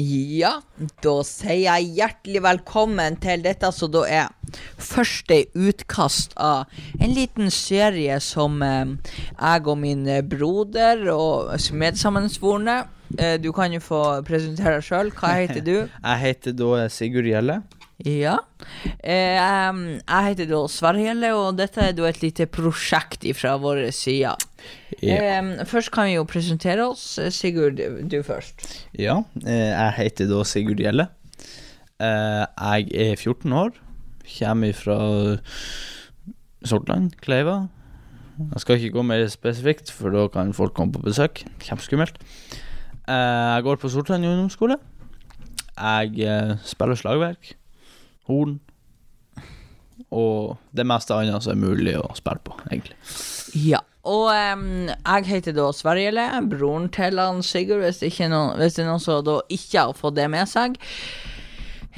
Ja, da sier jeg hjertelig velkommen til dette som da er første utkast av en liten serie som eh, jeg og min broder og medsammensvorne eh, Du kan jo få presentere deg sjøl. Hva heter du? Jeg heter da Sigurd Gjelle. Ja. Eh, jeg heter da Sverre og dette er da et lite prosjekt fra våre side. Ja. Først kan vi jo presentere oss. Sigurd, du først. ja. eh, Jeg heter da Sigurd Gjelle. Eh, Jeg er 14 år. Kommer fra Sortland, Kleiva. Jeg skal ikke gå mer spesifikt, for da kan folk komme på besøk. Kjempeskummelt. Eh, Jeg går på Sortland ungdomsskole. Jeg eh, spiller slagverk, horn og det meste annet som er mulig å spille på, egentlig. Ja. Og um, jeg heter da Sverre broren til han Sigurd, hvis, noen, hvis det er noen som da ikke har fått det med seg.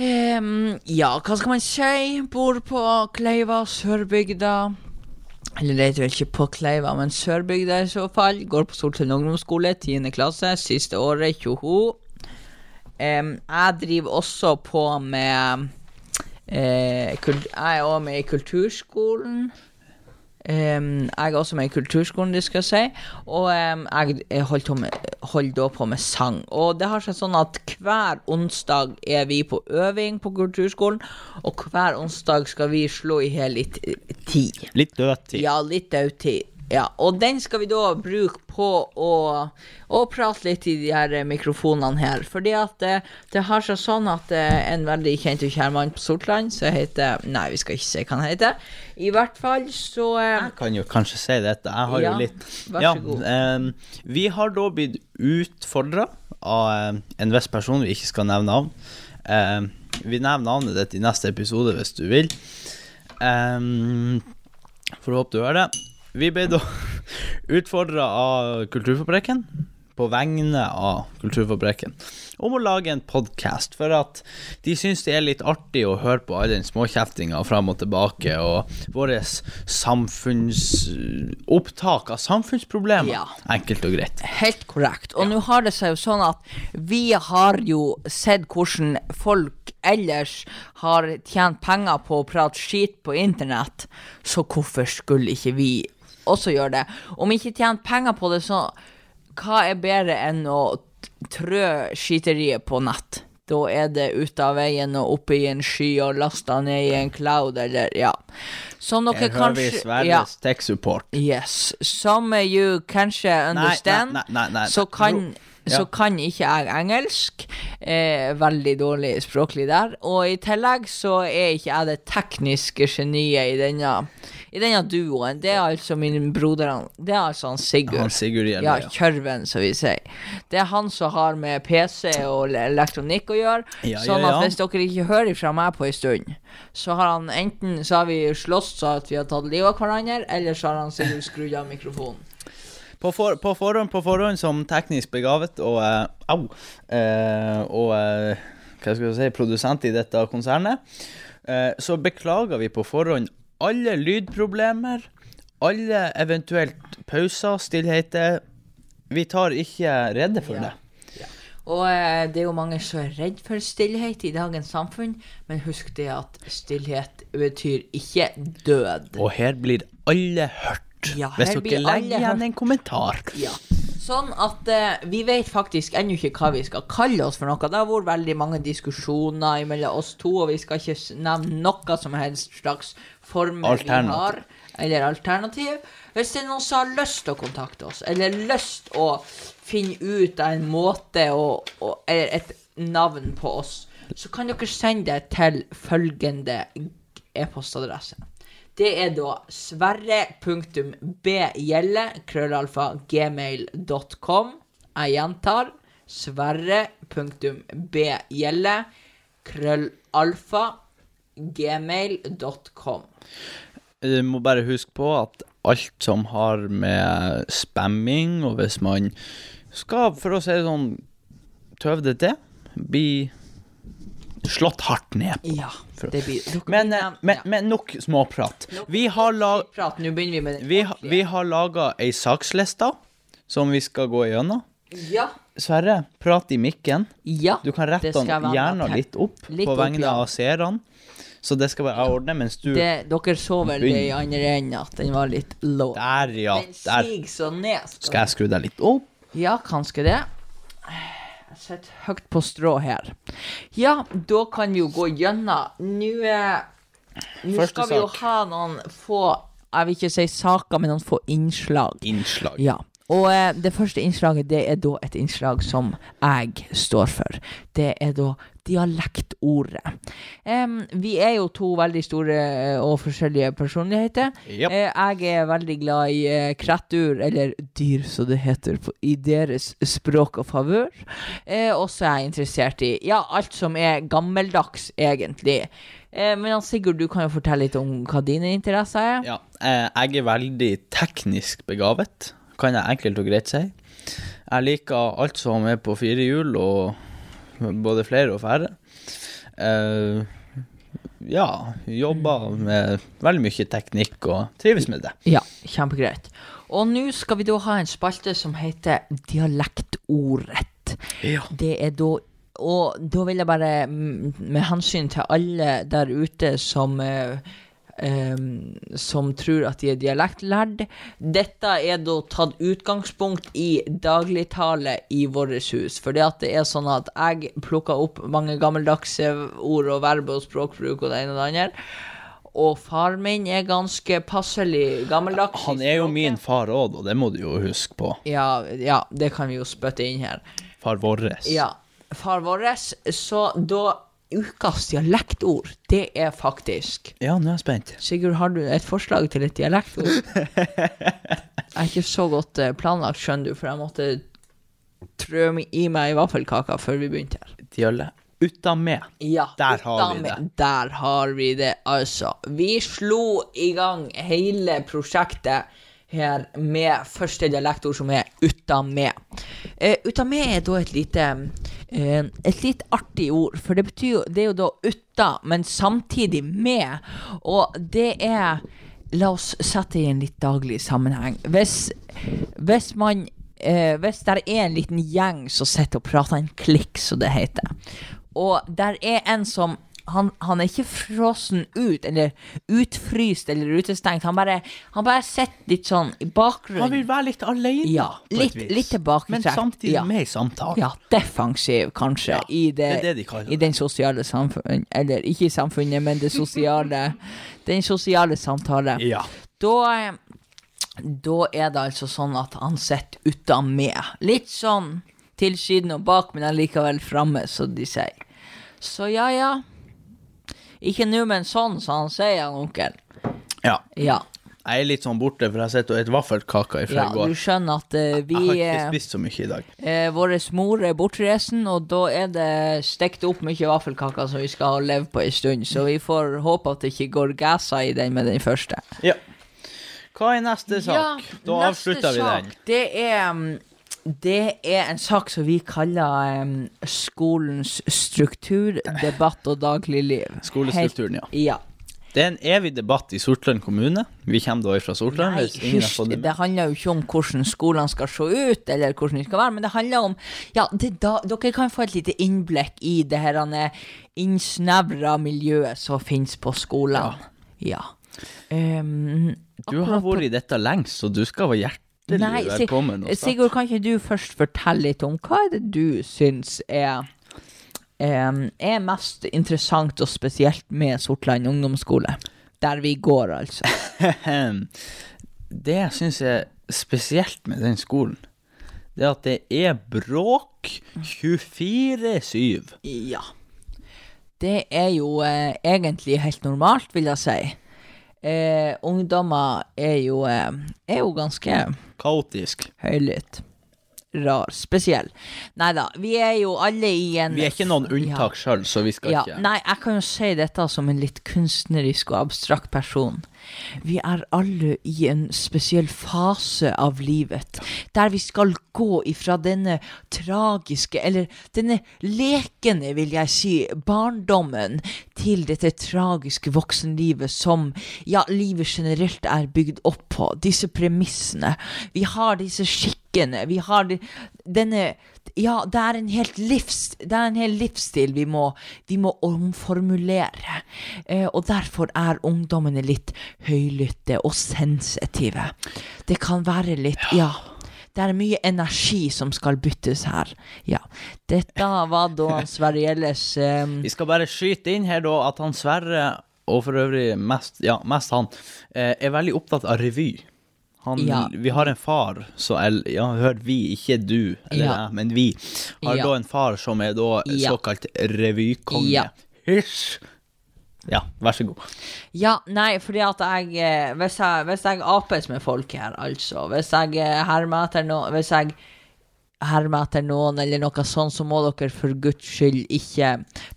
Um, ja, hva skal man si? Bor på Kleiva, Sørbygda. Eller det heter vel ikke på Kleiva, men Sørbygda i så fall. Går på Soltun ungdomsskole, 10. klasse, siste året, tjoho. Em, jeg driver også på med Jeg er også med i kulturskolen. Um, jeg er også med i kulturskolen, det skal jeg si. Og um, jeg holder, på med, holder da på med sang. Og det har seg sånn at hver onsdag er vi på øving på kulturskolen, og hver onsdag skal vi slå i hjel litt eh, tid. Litt dødtid. Ja, litt dødtid. Ja, og den skal vi da bruke på å, å prate litt i de her eh, mikrofonene her. Fordi at det, det har seg sånn at eh, en veldig kjent og kjær mann på Sortland, som heter Nei, vi skal ikke si hva han heter. I hvert fall så eh, Jeg kan jo kanskje si dette. Jeg har Ja, jo litt vær ja, så god. em, Vi har da blitt utfordra av en viss person vi ikke skal nevne navn. Em, vi nevner navnet ditt i neste episode hvis du vil. Um, Får håpe du hører det. Vi ble da utfordra av Kulturfabrikken, på vegne av Kulturfabrikken, om å lage en podkast, for at de syns det er litt artig å høre på all den småkjeftinga fram og tilbake, og våre samfunnsopptak av samfunnsproblemer. Ja. Enkelt og greit. Helt korrekt. Og nå har det seg jo sånn at vi har jo sett hvordan folk ellers har tjent penger på å prate skit på internett, så hvorfor skulle ikke vi også gjør det? Om ikke tjener penger på det, så hva er bedre enn å trø skiteriet på nett? Da er det ut av veien og opp i en sky og lasta ned i en cloud, eller ja. Som dere Her hører vi kanskje Sverres ja. tech support. Yes. Som you kanskje understand, nei, nei, nei. så, kan, ja. så kan ikke jeg engelsk. Eh, veldig dårlig språklig der. Og i tillegg så er ikke jeg det tekniske geniet i denne, i denne duoen. Det er altså min broder Det er altså han Sigurd. Han Sigurd Gjelle, ja, ja. Kjørven, som vi sier. Det er han som har med PC og elektronikk å gjøre. Ja, sånn ja, at ja. hvis dere ikke hører fra meg på en stund, så har han enten så har vi slåss så at vi har tatt livet av hverandre, eller så har han Sigurd skrudd av mikrofonen. På, for, på forhånd, på forhånd som teknisk begavet og uh, Au! Uh, og uh, hva skal jeg si produsent i dette konsernet, så beklager vi på forhånd alle lydproblemer, alle eventuelt pauser, stillheter. Vi tar ikke redde for Ja. det. Og eh, det er jo mange som er redd for stillhet i dagens samfunn, men husk det at stillhet betyr ikke død. Og her blir alle hørt. Ja, Hvis her dere legger igjen en kommentar. Ja. Sånn at eh, vi vet faktisk ennå ikke hva vi skal kalle oss for noe. Det har vært veldig mange diskusjoner mellom oss to, og vi skal ikke nevne noe som helst slags formel vi har, eller alternativ. Hvis det er noen som har lyst til å kontakte oss, eller lyst å finne ut av en måte å, å, eller et navn på oss, så kan dere sende det til følgende e-postadresse. Det er da sverre.bgjelle krøllalfa gmail.com. Jeg gjentar sverre.bgjelle krøllalfa gmail.com. Du må bare huske på at alt som har med spamming, og hvis man skal, for å si det sånn, tøve det til, bli slått hardt ned på. Ja, det blir Men, eh, men, men nok småprat. Vi har, la, vi vi, vi har laga ei saksliste som vi skal gå igjennom. Ja, Sverre, prat i mikken. Ja, Du kan rette den gjerne litt opp Litt på vegne av seerne. Så det skal være jeg ordne, mens du det, dere så vel det i andre enden at den var litt low. Der, ja. Den Der ned. skal jeg skru deg litt opp. Ja, kanskje det. Jeg sitter høyt på strå her. Ja, da kan vi jo gå gjennom. Nå eh, Nå skal vi jo ha noen få Jeg vil ikke si saker, men noen få innslag. Innslag. Ja. Og eh, det første innslaget, det er da et innslag som jeg står for. Det er da dialektordet. Um, vi er jo to veldig store eh, og forskjellige personligheter. Yep. Eh, jeg er veldig glad i uh, krettur, eller dyr som det heter, på, i deres språk og favør. Uh, og så er jeg interessert i ja, alt som er gammeldags, egentlig. Men Sigurd, du kan jo fortelle litt om hva dine interesser er. Ja, jeg er veldig teknisk begavet, kan jeg enkelt og greit si. Jeg liker alt som er på fire hjul, og både flere og færre. Uh, ja, jobber med veldig mye teknikk og trives med det. Ja, kjempegreit. Og nå skal vi da ha en spalte som heter Dialektordrett. Ja. Det er da Og da vil jeg bare, mm, med hensyn til alle der ute som eh, em, som tror at de er dialektlærd. Dette er da tatt utgangspunkt i dagligtale i vårt hus. For det at det er sånn at jeg plukker opp mange gammeldagse ord og verb og språkbruk og det ene og det andre. Og far min er ganske passelig gammeldags. Han er jo min far òg, og det må du jo huske på. Ja, ja, det kan vi jo spytte inn her. Far våres. Ja, far vår. Så da Ukas dialektord, det er faktisk Ja, nå er jeg spent. Sigurd, har du et forslag til et dialektord? Jeg er ikke så godt eh, planlagt, skjønner du, for jeg måtte trø i meg i vaffelkaka før vi begynte her. Diale. Utta med. Ja, Der har vi utan- det. Der har vi det, altså. Vi slo i gang hele prosjektet her med første dialektord, som er utan med. Uh, uta med er da et lite eh, Et litt artig ord, for det betyr jo Det er jo da uta, men samtidig med. Og det er La oss sette det i en litt daglig sammenheng. Hvis, hvis man eh, Hvis det er en liten gjeng som sitter og prater en klikk, som det heter, og der er en som han, han er ikke frossen ut, eller utfryst eller utestengt. Han bare, han bare sitter litt sånn i bakgrunnen. Han vil være litt alene, Ja, på litt- et vis. litt Men samtidig ja. med i samtalen. Ja, defensiv, kanskje, Ja, i, det, det det de i den sosiale samfunn... Eller ikke i samfunnet, men det sosiale Den sosiale samtale. Ja. Da, da er det altså sånn at han sitter uten med. Litt sånn til siden og bak, men allikevel framme, som de sier. Så ja, ja. Ikke nå, men sånn, sa han sier, han onkel. ja. Ja. Jeg er litt sånn borte, for jeg sitter og spiser vaffelkaker fra ja i går. du skjønner at uh, vi Jeg har ikke eh, spist så mye i dag. Uh, Vår mor er bortreisen, og da er det stekt opp mye vaffelkaker som vi skal leve på en stund, så vi får håpe at det ikke går gassa i den med den første. Ja. Hva er neste sak? da neste avslutter vi den. Det er, mm, det er en sak som vi kaller um, skolens struktur, debatt og dagligliv. Skolestrukturen, ja. Helt- ja. Det er en evig debatt i Sortland kommune. Vi kommer da fra Sortland. Nei, hysj, det det handler jo ikke om hvordan skolene skal se ut, eller hvordan de skal være, men det handler om Ja, det da, dere kan få et lite innblikk i det her innsnevra miljøet som finnes på skolene. Ja. Um, Du har vært i dette lengst, så du skal være hjertelig Nei, velkommen. Sig. Sigurd, kan ikke du først fortelle litt om hva er det du syns er er mest interessant og spesielt med Sortland ungdomsskole? Der vi går, altså. Det jeg syns er spesielt med den skolen, det er at det er bråk 24-7. Ja. Det er jo eh, egentlig helt normalt, vil jeg si. Eh, ungdommer er jo, eh, er jo ganske Kaotisk. høylytt. Rar. Spesiell. Nei da, vi er jo alle i en Vi er ikke noen unntak sjøl, så vi skal Ja, ikke nei, jeg kan jo si dette som en litt kunstnerisk og abstrakt person. Vi er alle i en spesiell fase av livet, der vi skal gå ifra denne tragiske, eller denne lekende, vil jeg si, barndommen, til dette tragiske voksenlivet som, ja, livet generelt er bygd opp på. Disse premissene. Vi har disse skikkene stykkene. Vi har denne Ja, det er en helt livs... Det er en hel livsstil vi må, vi må omformulere. Eh, og derfor er ungdommene litt høylytte og sensitive. Det kan være litt Ja. Det er mye energi som skal byttes her. Ja. Dette var da Sverre Gjelles eh, Vi skal bare skyte inn her da at han Sverre, og for øvrig mest, ja, mest han, eh, er veldig opptatt av revy. Han, Ja. Vi har en far, så jeg, ja, hør vi, ikke du, eller Ja. jeg, men vi, har Ja. da en far som er da såkalt revykonge. Hysj! Ja, vær så god. Ja, nei, fordi at jeg eh, Hvis jeg, hvis jeg apes med folk her, altså Hvis jeg eh, hermer etter noe Hvis jeg hermer etter noen eller noe sånt, så må dere for guds skyld ikke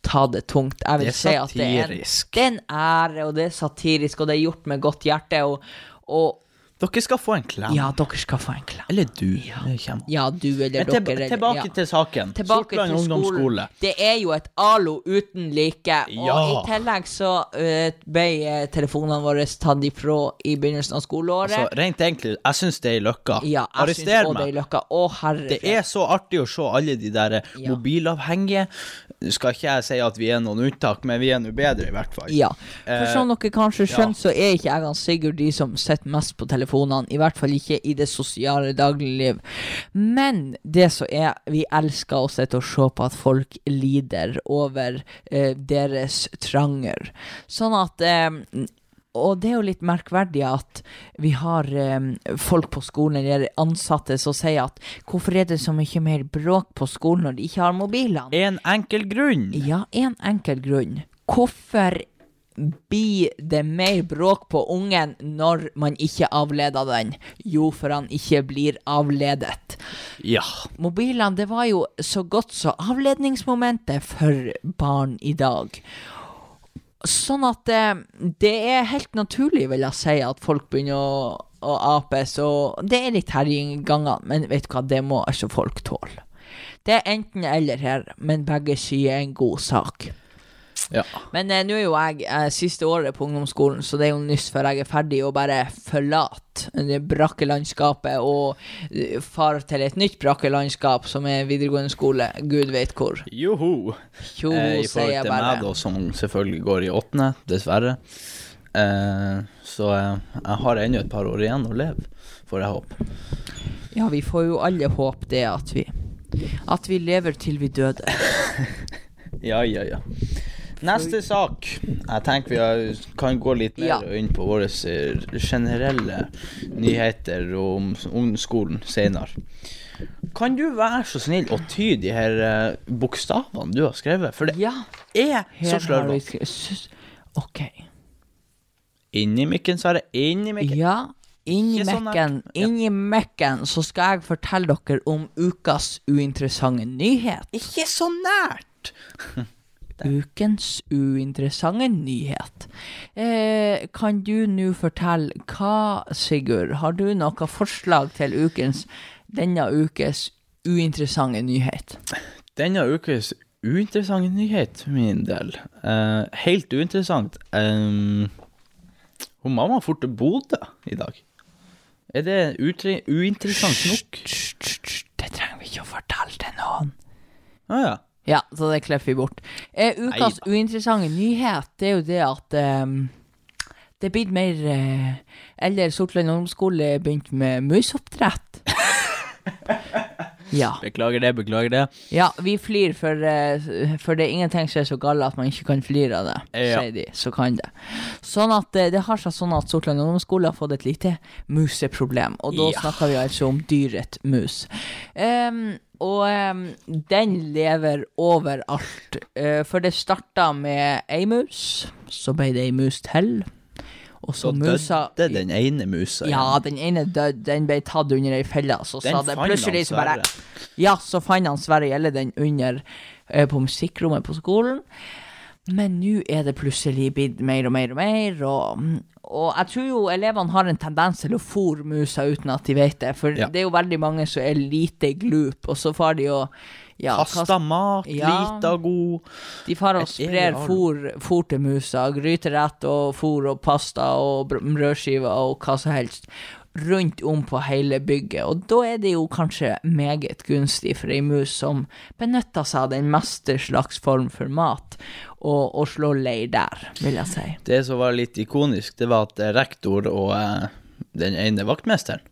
ta det tungt. Jeg vil Det er si at det er, en- det er en ære, og det er satirisk, og det er gjort med godt hjerte, og, og Dere skal få en klem. ja, dere skal få en klem. Eller du. Ja. Ja, du eller dere. eller- tilbake ja. til saken. Tilbake Sortland til ungdomsskole. Det er jo et ALO uten like. Ja. Og i tillegg så uh, ble eh, telefonene våre tatt ifra i begynnelsen av skoleåret. Altså, rent egentlig, jeg syns det er ei løkka. ja, Arrester meg. det er løkka. Å, herre Det er så artig å se alle de der mobilavhengige. Skal ikke jeg si at vi er noen unntak, men vi er nå bedre, i hvert fall. Ja. For sånn som dere kanskje ja. så er ikke jeg og Sigurd de som sitter mest på telefonene. I hvert fall ikke i det sosiale dagligliv. Men det som er, vi elsker å sitte og se på at folk lider over eh, deres tranger. Sånn at eh, og det er jo litt merkverdig at vi har eh, folk på skolen eller ansatte som sier at hvorfor er det så mye mer bråk på skolen når de ikke har mobilene? En enkel grunn. Ja, en enkel grunn. Hvorfor blir det mer bråk på ungen når man ikke avleder den? Jo, for han ikke blir avledet. Ja. Mobilene, det var jo så godt så avledningsmomentet for barn i dag. Sånn at eh, det er helt naturlig, vil jeg si, at folk begynner å, å apes, og det er litt herjing i gangene, men vet du hva, det må altså folk tåle. Det er enten eller her, men begge sider er en god sak. Ja. Men eh, nå er jo jeg eh, siste året på ungdomsskolen, så det er jo nyss før jeg er ferdig å bare forlate det brakkelandskapet og eh, far til et nytt brakkelandskap, som er videregående skole. Gud vet hvor. Joho. Tjo, Eh, I sier forhold jeg til meg, bare. da, som selvfølgelig går i åttende, dessverre. Eh, så eh, jeg har ennå et par år igjen å leve, får jeg håpe. Ja, vi får jo alle håpe det at vi At vi lever til vi døde. Ja, ja, ja. Neste sak. Jeg tenker vi kan gå litt mer Ja. inn på våre eh, generelle nyheter om ungdomsskolen senere. Kan du være så snill å ty de her eh, bokstavene du har skrevet? For det Ja, er så slørvete. OK. Inni mikken, Sverre. Inni mikken. Ja, inni Ikke så nært. mekken, inni mekken så skal jeg fortelle dere om ukas uinteressante nyhet. Ikke så nært! Ukens uinteressante nyhet. Eh, kan du nå fortelle hva, Sigurd, har du noe forslag til ukens, denne ukes uinteressante nyhet? Denne ukes uinteressante nyhet, for min del. Eh, helt uinteressant. Um, hun mamma fort til Bodø i dag. Er det uinteressant nok? Hysj, Det trenger vi ikke å fortelle til noen. Å ja. Ja, så det klipper vi bort. Eh, ukas Nei. uinteressante nyhet, det er jo det at ehm, det blitt mer eh, Eller Sortland ungdomsskole begynte begynt med musoppdrett. ja. Beklager det, beklager det. ja, vi flir, for, eh, for det er ingenting som er så galt at man ikke kan flire av det, Ja. sier de. Så kan det. Sånn at eh, det har seg sånn at Sortland ungdomsskole har fått et lite museproblem, og da Ja. snakker vi altså om dyret mus. Ehm, og um, den lever overalt. Uh, for det starta med ei mus, så ble det ei mus til. Og så, Så musa døde den ene musa. Ja, den ene døde. Den ble tatt under ei felle. Så Den sa det plutselig så bare Ja, så fant han Sverre Gjelle den under uh, på musikkrommet på skolen. Men nå er det plutselig blitt mer og mer og mer, og, og jeg tror jo elevene har en tendens til å fòre musa uten at de vet det, for Ja. det er jo veldig mange som er lite glup, og så får de jo ja, Kasta mat, Ja. lita god. de far og sprer fôr, til musa, gryterett og fôr og pasta og br- brødskiver og hva som helst. Rundt om på hele bygget, og da er det jo kanskje meget gunstig for ei mus som benytter seg av den meste slags form for mat, og, og slå leir der, vil jeg si. Det som var litt ikonisk, det var at rektor og eh, den ene vaktmesteren,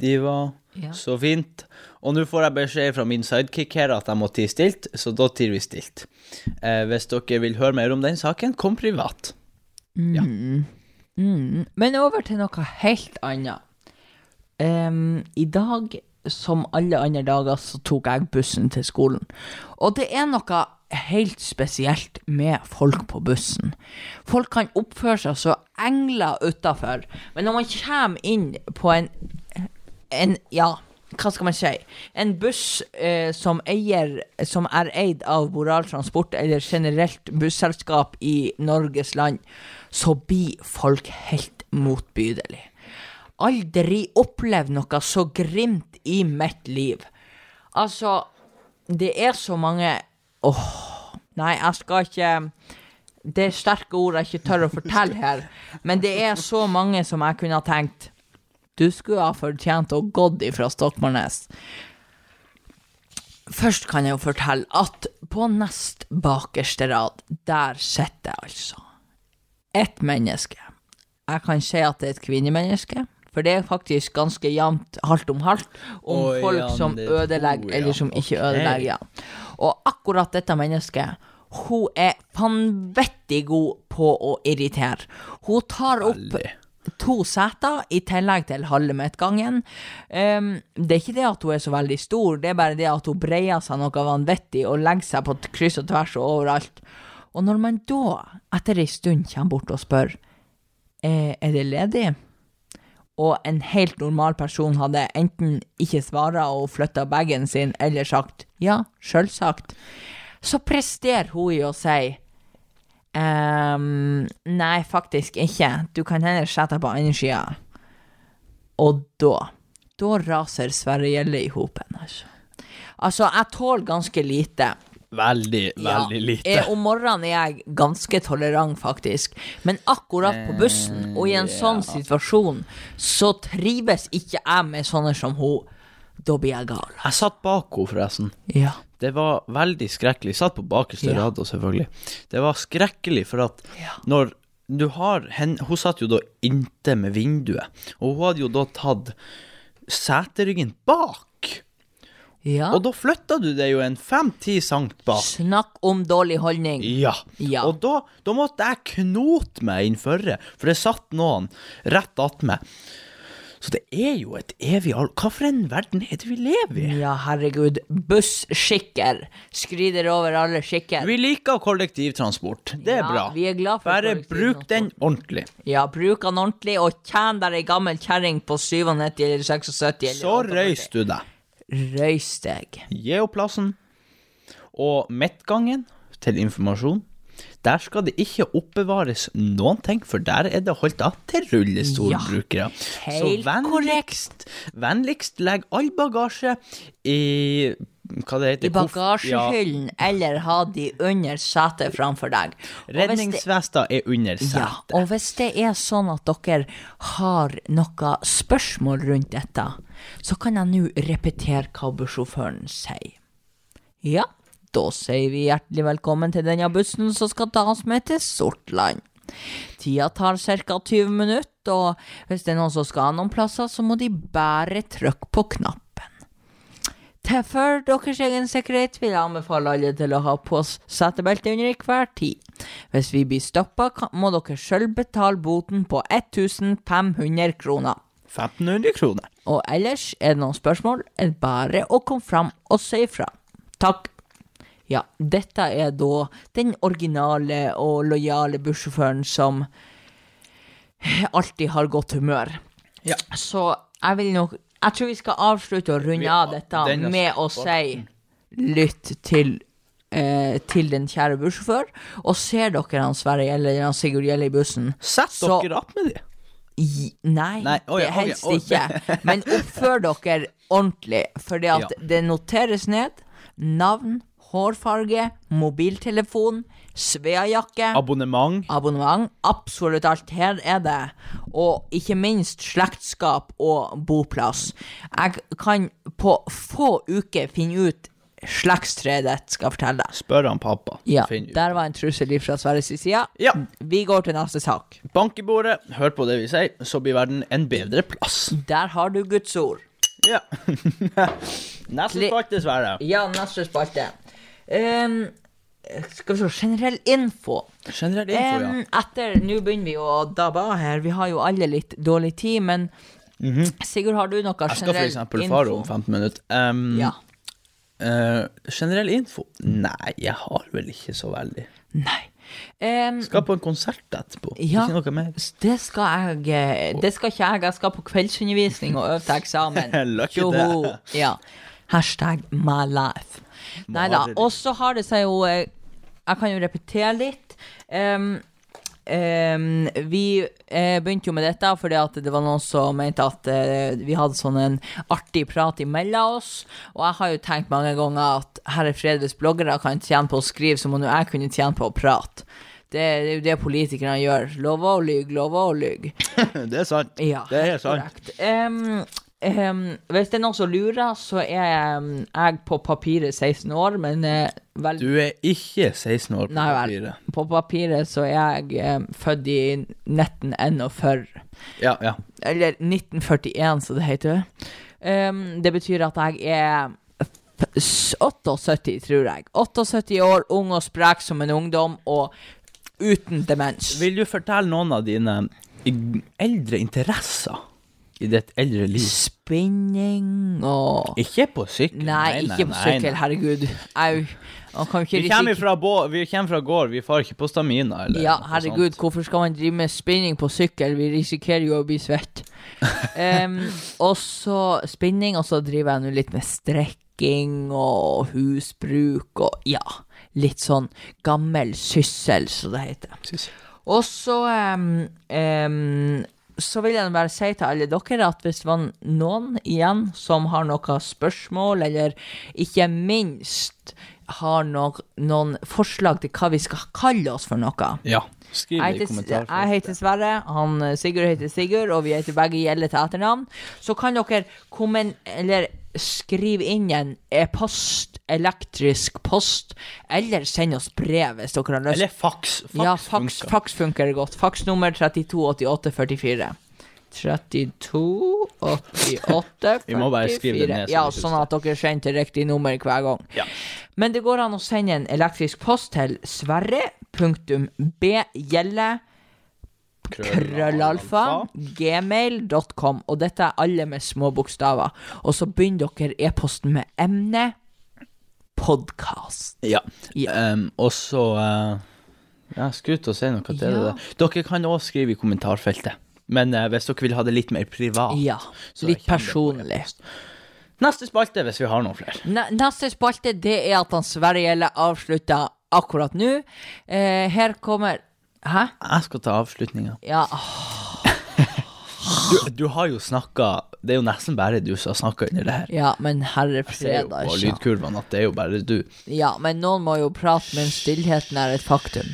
de var Ja. så fint. Og nå får jeg beskjed fra min sidekick her at jeg må tie stilt, så da tier vi stilt. Eh, hvis dere vil høre mer om den saken, kom privat. Ja. Mm. Men over til noe helt annet. Um, I dag, som alle andre dager, så tok jeg bussen til skolen. Og det er noe helt spesielt med folk på bussen. Folk kan oppføre seg så engler utafor, men når man kommer inn på en, en Ja, hva skal man si? En buss eh, som eier Som er eid av Boral Transport, eller generelt busselskap i Norges land, så blir folk helt motbydelig. Aldri opplevd noe så grimt i mitt liv. Altså, det er så mange Åh, nei, jeg skal ikke Det er sterke ord jeg ikke tør å fortelle her, men det er så mange som jeg kunne ha tenkt Du skulle ha fortjent å gått ifra Stokmarknes. Først kan jeg jo fortelle at på nest bakerste rad, der sitter altså ett menneske. Jeg kan si at det er et kvinnemenneske, for det er faktisk ganske jevnt halvt om halvt om Oi, folk ja, som ødelegger, jeg. eller som ikke Ok. ødelegger. Ja. Og akkurat dette mennesket, hun er vanvittig god på å irritere. Hun tar opp to seter i tillegg til halve midtgangen. Um, det er ikke det at hun er så veldig stor, det er bare det at hun breier seg noe vanvittig og legger seg på kryss og tvers og overalt. Og når man da, etter ei stund, kommer bort og spør eh, er det ledig, og en helt normal person hadde enten ikke svara og flytta bagen sin, eller sagt ja, sjølsagt, så presterer hun i å si Ehm, nei, faktisk ikke. Du kan heller sette deg på andre sida. Og da Da raser Sverre Gjelle i hopen, altså. Altså, jeg tåler ganske lite. Veldig, Ja, veldig lite. eh, Om morgenen er jeg ganske tolerant, faktisk. Men akkurat på bussen, og i en sånn situasjon, så trives ikke jeg med sånne som hun. Da blir jeg gal. Jeg satt bak henne, forresten. Ja. Det var veldig skrekkelig. Jeg satt på bakerste Ja. rad, selvfølgelig. Det var skrekkelig, for at Ja. når du har henne Hun satt jo da inntil med vinduet, og hun hadde jo da tatt seteryggen bak. Ja. Og da flytta du deg jo en fem-ti sankt bak. Snakk om dårlig holdning. Ja. Ja. Og da, da måtte jeg knote meg inn forre, for det satt noen rett attmed. Så det er jo et evig al... Hva for en verden er det vi lever i? Ja, herregud. Busskikker. Skrider over alle skikker. Vi liker kollektivtransport. Det er Ja, bra. vi er glad for Bare bruk den ordentlig. Ja, bruk den ordentlig, og tjen deg ei gammel kjerring på 97 eller 76 eller Så 48. røys du deg. Røys deg. Gi opp plassen. Og midtgangen, til informasjon, der skal det ikke oppbevares noen ting, for der er det holdt av til rullestolbrukere. Ja, helt vennligst, vennligst legg all bagasje i hva det heter? I bagasjehyllen, bagasjehyllen, eller ha de under setet framfor deg. Redningsvesta det- er under Ja, og hvis det er sånn at dere har noe spørsmål rundt dette, så kan jeg nå repetere hva bussjåføren sier. Ja, da sier vi hjertelig velkommen til denne bussen som skal ta oss med til Sortland. Tida tar ca. 20 minutter, og hvis det er noen som skal noen plasser, så må de bare trykke på knappen. Til for deres egen sikkerhet vil jeg anbefale alle til å ha på setebelte under hver tid. Hvis vi blir stoppa, må dere sjøl betale boten på 1500 kroner. 1500 kroner. Og ellers er det noen spørsmål, er det bare å komme fram og si ifra. Takk. Ja, dette er da den originale og lojale bussjåføren som alltid har godt humør. Ja. Så jeg vil nok Jeg tror vi skal avslutte å runde av dette med å si lytt til eh, til den kjære bussjåfør. Og ser dere han Sverre Gjelle eller han Sigurd Gjelle i bussen Sett Så- dere opp med dem! Nei, nei, oh ja, det helst oh. ikke. Men oppfør dere ordentlig, at Ja. det noteres ned navn, hårfarge, mobiltelefon, Svea-jakke Abonnement. abonnement. Absolutt alt. Her er det. Og ikke minst slektskap og boplass. Jeg kan på få uker finne ut slektstreet ditt, skal jeg fortelle deg. Spør han pappa. Ja, Finn ut. der var en trussel fra Sverres side. Ja. Vi går til neste sak. Bank i bordet, hør på det vi sier, så blir verden en bedre plass. Der har du Guds ord. Ja. Neste spalte, Sverre. Ja, neste spalte. Ehm, skal vi se Generell info. Generell info, ja. Etter Nå begynner vi å dabbe av her. Vi har jo alle litt dårlig tid, men Sigurd, har du noe generell info? Jeg skal for eksempel fare om 15 minutter. Um, Ja. uh, generell info? Nei, jeg har vel ikke så veldig. Nei. Um, Skal på en konsert etterpå. Ja. Ikke noe mer. det skal jeg eh, Det skal ikke jeg. Jeg skal på kveldsundervisning og øve til eksamen. Tjoho. det. Ja. Hashtag my life. Nei da. Og så har det seg jo eh, Jeg kan jo repetere litt. Um, Um, vi eh, begynte jo med dette fordi at det var noen som mente at eh, vi hadde sånn en artig prat imellom oss. Og jeg har jo tenkt mange ganger at herre fred, hvis bloggere kan tjene på å skrive, så må nå jeg kunne tjene på å prate. Det, det er jo det politikerne gjør. Lover å lyge, lover å lyge. det er sant. Ja, det er sant. Um, em, hvis det er noen som lurer, så er jeg på papiret 16 år, men eh, vel, Du er ikke 16 år på Nei vel. på papiret så er jeg eh, født i 1941. Ja, ja. Eller 1941, som det heter. Um, det betyr at jeg er 78, tror jeg. 78 år, ung og sprek som en ungdom, og uten demens. Vil du fortelle noen av dine eldre interesser i ditt eldre liv? Spinning og Ikke på sykkel. Nei, ikke på sykkel, herregud. Au. Man kan ikke Vi kommer, fra bå- vi kommer fra gård, vi får ikke på stamina. Eller Ja, herregud, hvorfor skal man drive med spinning på sykkel? Vi risikerer jo å bli svett. um, og så spinning, og så driver jeg nå litt med strekking og husbruk og ja, litt sånn gammel syssel, som det heter. Og så um, em, så vil jeg bare si til alle dere at hvis det var noen igjen som har noen spørsmål, eller ikke minst har nok, noen forslag til hva vi skal kalle oss for noe Ja, skriv det i kommentarfeltet. jeg heter Sverre, han eh, Sigurd heter Sigurd, og vi heter begge Gjelle til etternavn. Så kan dere kommen, eller skrive inn en e-post, elektrisk post, eller send oss brev hvis dere har lyst. Eller faks. Faks ja, faks, funker. faks funker godt. Faks nummer 328844. 328844. Vi må bare skrive det ned, Ja, sånn at dere sender til riktig nummer hver gang. Ja. Men det går an å sende en elektrisk post til sverre.bgjelle krøllalfa gmail.com. Og dette er alle med små bokstaver. Og så begynner dere e-posten med emne podkast. Ja. Ja. Um, og så uh, jeg skulle til og si noe til det. Ja. der. Dere kan også skrive i kommentarfeltet. Men eh, hvis dere vil ha det litt mer privat Ja, så litt personlig. Neste spalte, hvis vi har noen flere. Ne- Neste spalte det er at han Sverre Gjelle avslutta akkurat nå. Eh, her kommer Hæ? Jeg skal ta avslutninga. Ja, Du, du har jo snakka Det er jo nesten bare du som har snakka under det her. ja men herre Jeg ser jo på ikke. lydkurvene at det er jo bare du. Ja, men noen må jo prate, mens stillheten er et faktum.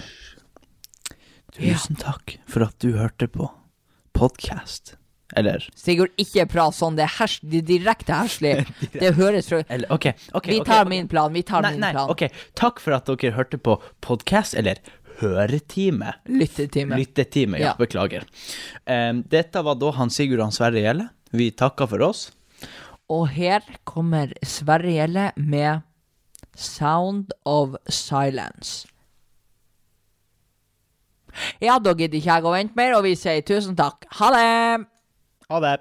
Tusen takk for at du hørte på podkast. Eller Sigurd, ikke prat sånn. Det er, hers det er direkte herselig. Det høres fra Eller, okay, okay, Vi tar okay, min plan. Vi tar Nei, min nei, plan. ok. Takk for at dere hørte på podkast, eller høretime. Lyttetime. Lyttetime, ja. Ja. Beklager. Um, dette var da han Sigurd og han Sverre Gjelle. Vi takker for oss. Og her kommer Sverre Gjelle med Sound of Silence. Ja, da gidder ikke jeg å vente mer, og vi sier tusen takk. Ha det! Ha det.